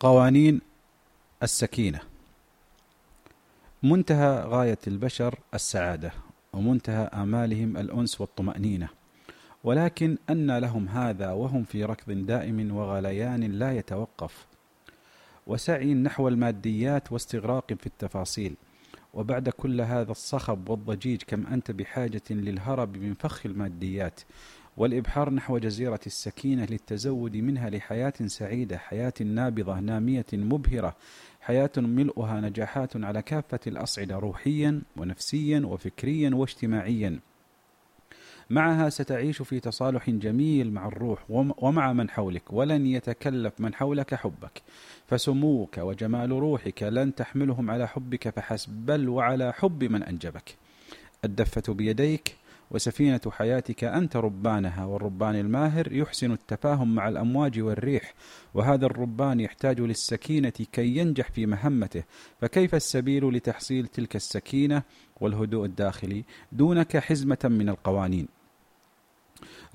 قوانين السكينة. منتهى غاية البشر السعادة ومنتهى آمالهم الأنس والطمأنينة. ولكن أن لهم هذا وهم في ركض دائم وغليان لا يتوقف. وسعي نحو الماديات واستغراق في التفاصيل. وبعد كل هذا الصخب والضجيج كم أنت بحاجة للهرب من فخ الماديات. والإبحار نحو جزيرة السكينة للتزود منها لحياة سعيدة حياة نابضة نامية مبهرة حياة ملؤها نجاحات على كافة الأصعدة روحيا ونفسيا وفكريا واجتماعيا. معها ستعيش في تصالح جميل مع الروح ومع من حولك ولن يتكلف من حولك حبك. فسموك وجمال روحك لن تحملهم على حبك فحسب بل وعلى حب من أنجبك. الدفة بيديك وسفينة حياتك أنت ربانها والربان الماهر يحسن التفاهم مع الأمواج والريح وهذا الربان يحتاج للسكينة كي ينجح في مهمته. فكيف السبيل لتحصيل تلك السكينة والهدوء الداخلي دونك حزمة من القوانين؟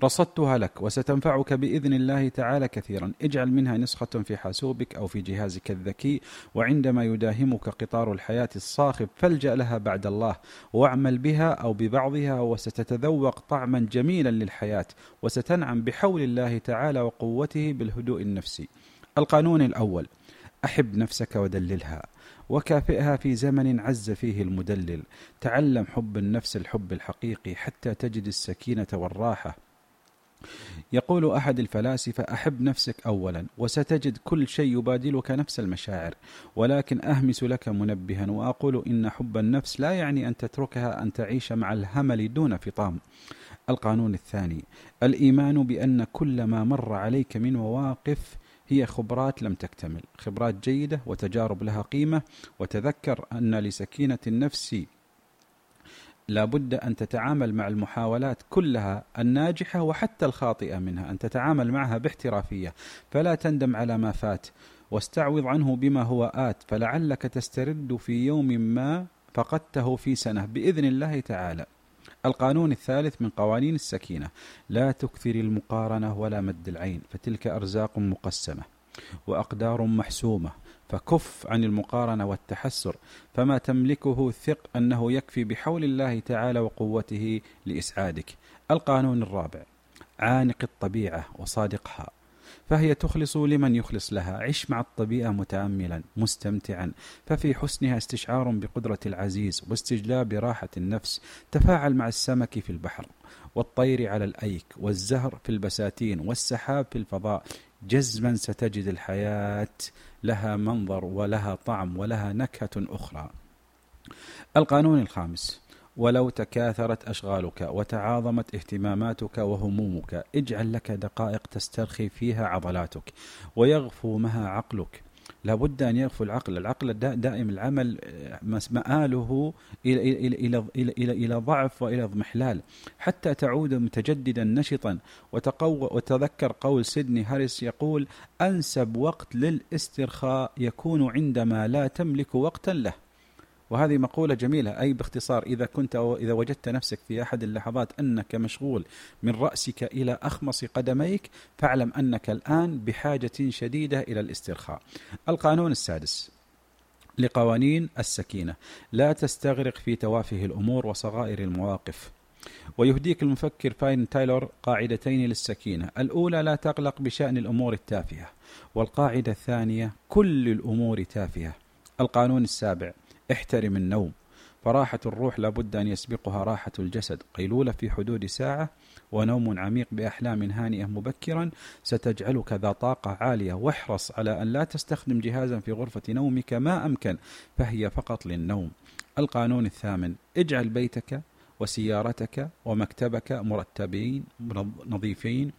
رصدتها لك وستنفعك بإذن الله تعالى كثيرا. اجعل منها نسخة في حاسوبك أو في جهازك الذكي وعندما يداهمك قطار الحياة الصاخب فالجأ لها بعد الله واعمل بها أو ببعضها وستتذوق طعما جميلا للحياة وستنعم بحول الله تعالى وقوته بالهدوء النفسي. القانون الأول أحب نفسك ودللها وكافئها في زمن عز فيه المدلل. تعلم حب النفس الحب الحقيقي حتى تجد السكينة والراحة. يقول أحد الفلاسفة أحب نفسك أولا وستجد كل شيء يبادلك نفس المشاعر ولكن أهمس لك منبها وأقول إن حب النفس لا يعني أن تتركها أن تعيش مع الهمل دون فطام. القانون الثاني الإيمان بأن كل ما مر عليك من مواقف هي خبرات لم تكتمل خبرات جيدة وتجارب لها قيمة وتذكر أن لسكينة النفس لابد أن تتعامل مع المحاولات كلها الناجحة وحتى الخاطئة منها أن تتعامل معها باحترافية. فلا تندم على ما فات واستعوض عنه بما هو آت. فلعلك تسترد في يوم ما فقدته في سنة بإذن الله تعالى. القانون الثالث من قوانين السكينة لا تكثر المقارنة ولا مد العين فتلك أرزاق مقسمة وأقدار محسومة. فكف عن المقارنة والتحسر فما تملكه ثق أنه يكفي بحول الله تعالى وقوته لإسعادك. القانون الرابع عانق الطبيعة وصادقها. فهي تخلص لمن يخلص لها. عش مع الطبيعة متأملا مستمتعا. ففي حسنها استشعار بقدرة العزيز واستجلاب راحة النفس. تفاعل مع السمك في البحر والطير على الأيك والزهر في البساتين والسحاب في الفضاء. جزما ستجد الحياة لها منظر ولها طعم ولها نكهة أخرى. القانون الخامس ولو تكاثرت أشغالك وتعاظمت اهتماماتك وهمومك اجعل لك دقائق تسترخي فيها عضلاتك ويغفو معها عقلك. لابد أن يغفو العقل. العقل دائم العمل مآله إلى, إلى, إلى, إلى, إلى, إلى ضعف وإلى اضمحلال حتى تعود متجددا نشطا. وتقو وتذكر قول سيدني هاريس يقول أنسب وقت للاسترخاء يكون عندما لا تملك وقتا له. وهذه مقولة جميلة أي باختصار إذا كنت أو إذا وجدت نفسك في أحد اللحظات أنك مشغول من رأسك إلى أخمص قدميك فاعلم أنك الآن بحاجة شديدة إلى الاسترخاء. القانون السادس لقوانين السكينة. لا تستغرق في توافه الأمور وصغائر المواقف. ويهديك المفكر فاين تايلور قاعدتين للسكينة. الأولى لا تقلق بشأن الأمور التافهة. والقاعدة الثانية كل الأمور تافهة. القانون السابع احترم النوم. فراحة الروح لابد أن يسبقها راحة الجسد. قيلولة في حدود ساعة ونوم عميق بأحلام هانئة مبكرا ستجعلك ذا طاقة عالية. واحرص على أن لا تستخدم جهازا في غرفة نومك ما أمكن فهي فقط للنوم. القانون الثامن اجعل بيتك وسيارتك ومكتبك مرتبين نظيفين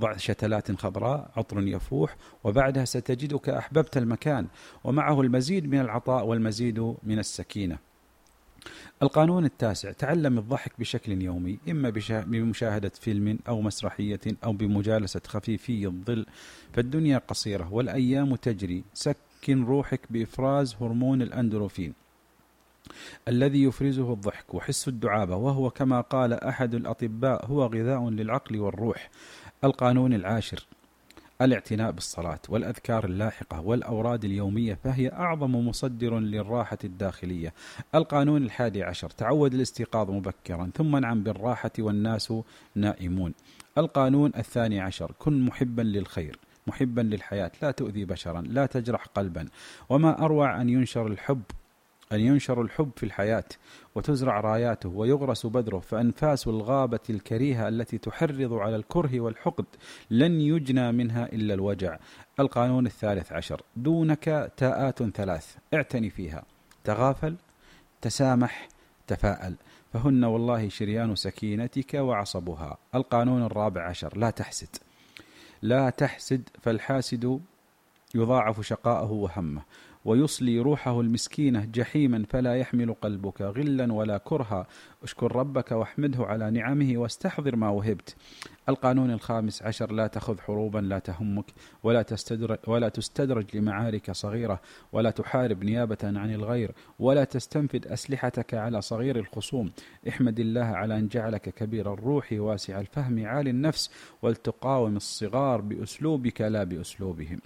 ضع شتلات خضراء عطر يفوح وبعدها ستجدك أحببت المكان ومعه المزيد من العطاء والمزيد من السكينة. القانون التاسع تعلم الضحك بشكل يومي إما بمشاهدة فيلم أو مسرحية أو بمجالسة خفيفي الظل فالدنيا قصيرة والأيام تجري. سكن روحك بإفراز هرمون الأندروفين. الذي يفرزه الضحك وحس الدعابة وهو كما قال أحد الأطباء هو غذاء للعقل والروح. القانون العاشر الاعتناء بالصلاة والأذكار اللاحقة والأوراد اليومية فهي أعظم مصدر للراحة الداخلية. القانون الحادي عشر تعود الاستيقاظ مبكرا ثم انعم بالراحة والناس نائمون. القانون الثاني عشر كن محبا للخير محبا للحياة لا تؤذي بشرا لا تجرح قلبا. وما أروع أن ينشر الحب أن ينشر الحب في الحياة وتزرع راياته ويغرس بذره فأنفاس الغابة الكريهة التي تحرض على الكره والحقد لن يجنى منها إلا الوجع. القانون الثالث عشر. دونك تاءات ثلاث. اعتني فيها. تغافل تسامح تفاءل. فهن والله شريان سكينتك وعصبها. القانون الرابع عشر. لا تحسد. لا تحسد فالحاسد يضاعف شقاءه وهمه. ويصلي روحه المسكينة جحيما فلا يحمل قلبك غلا ولا كرها. اشكر ربك واحمده على نعمه واستحضر ما وهبت. القانون الخامس عشر لا تخذ حروبا لا تهمك ولا تستدرج, ولا تستدرج لمعارك صغيرة ولا تحارب نيابة عن الغير ولا تستنفد أسلحتك على صغير الخصوم. احمد الله على أن جعلك كبير الروح واسع الفهم عالي النفس ولتقاوم الصغار بأسلوبك لا بأسلوبهم.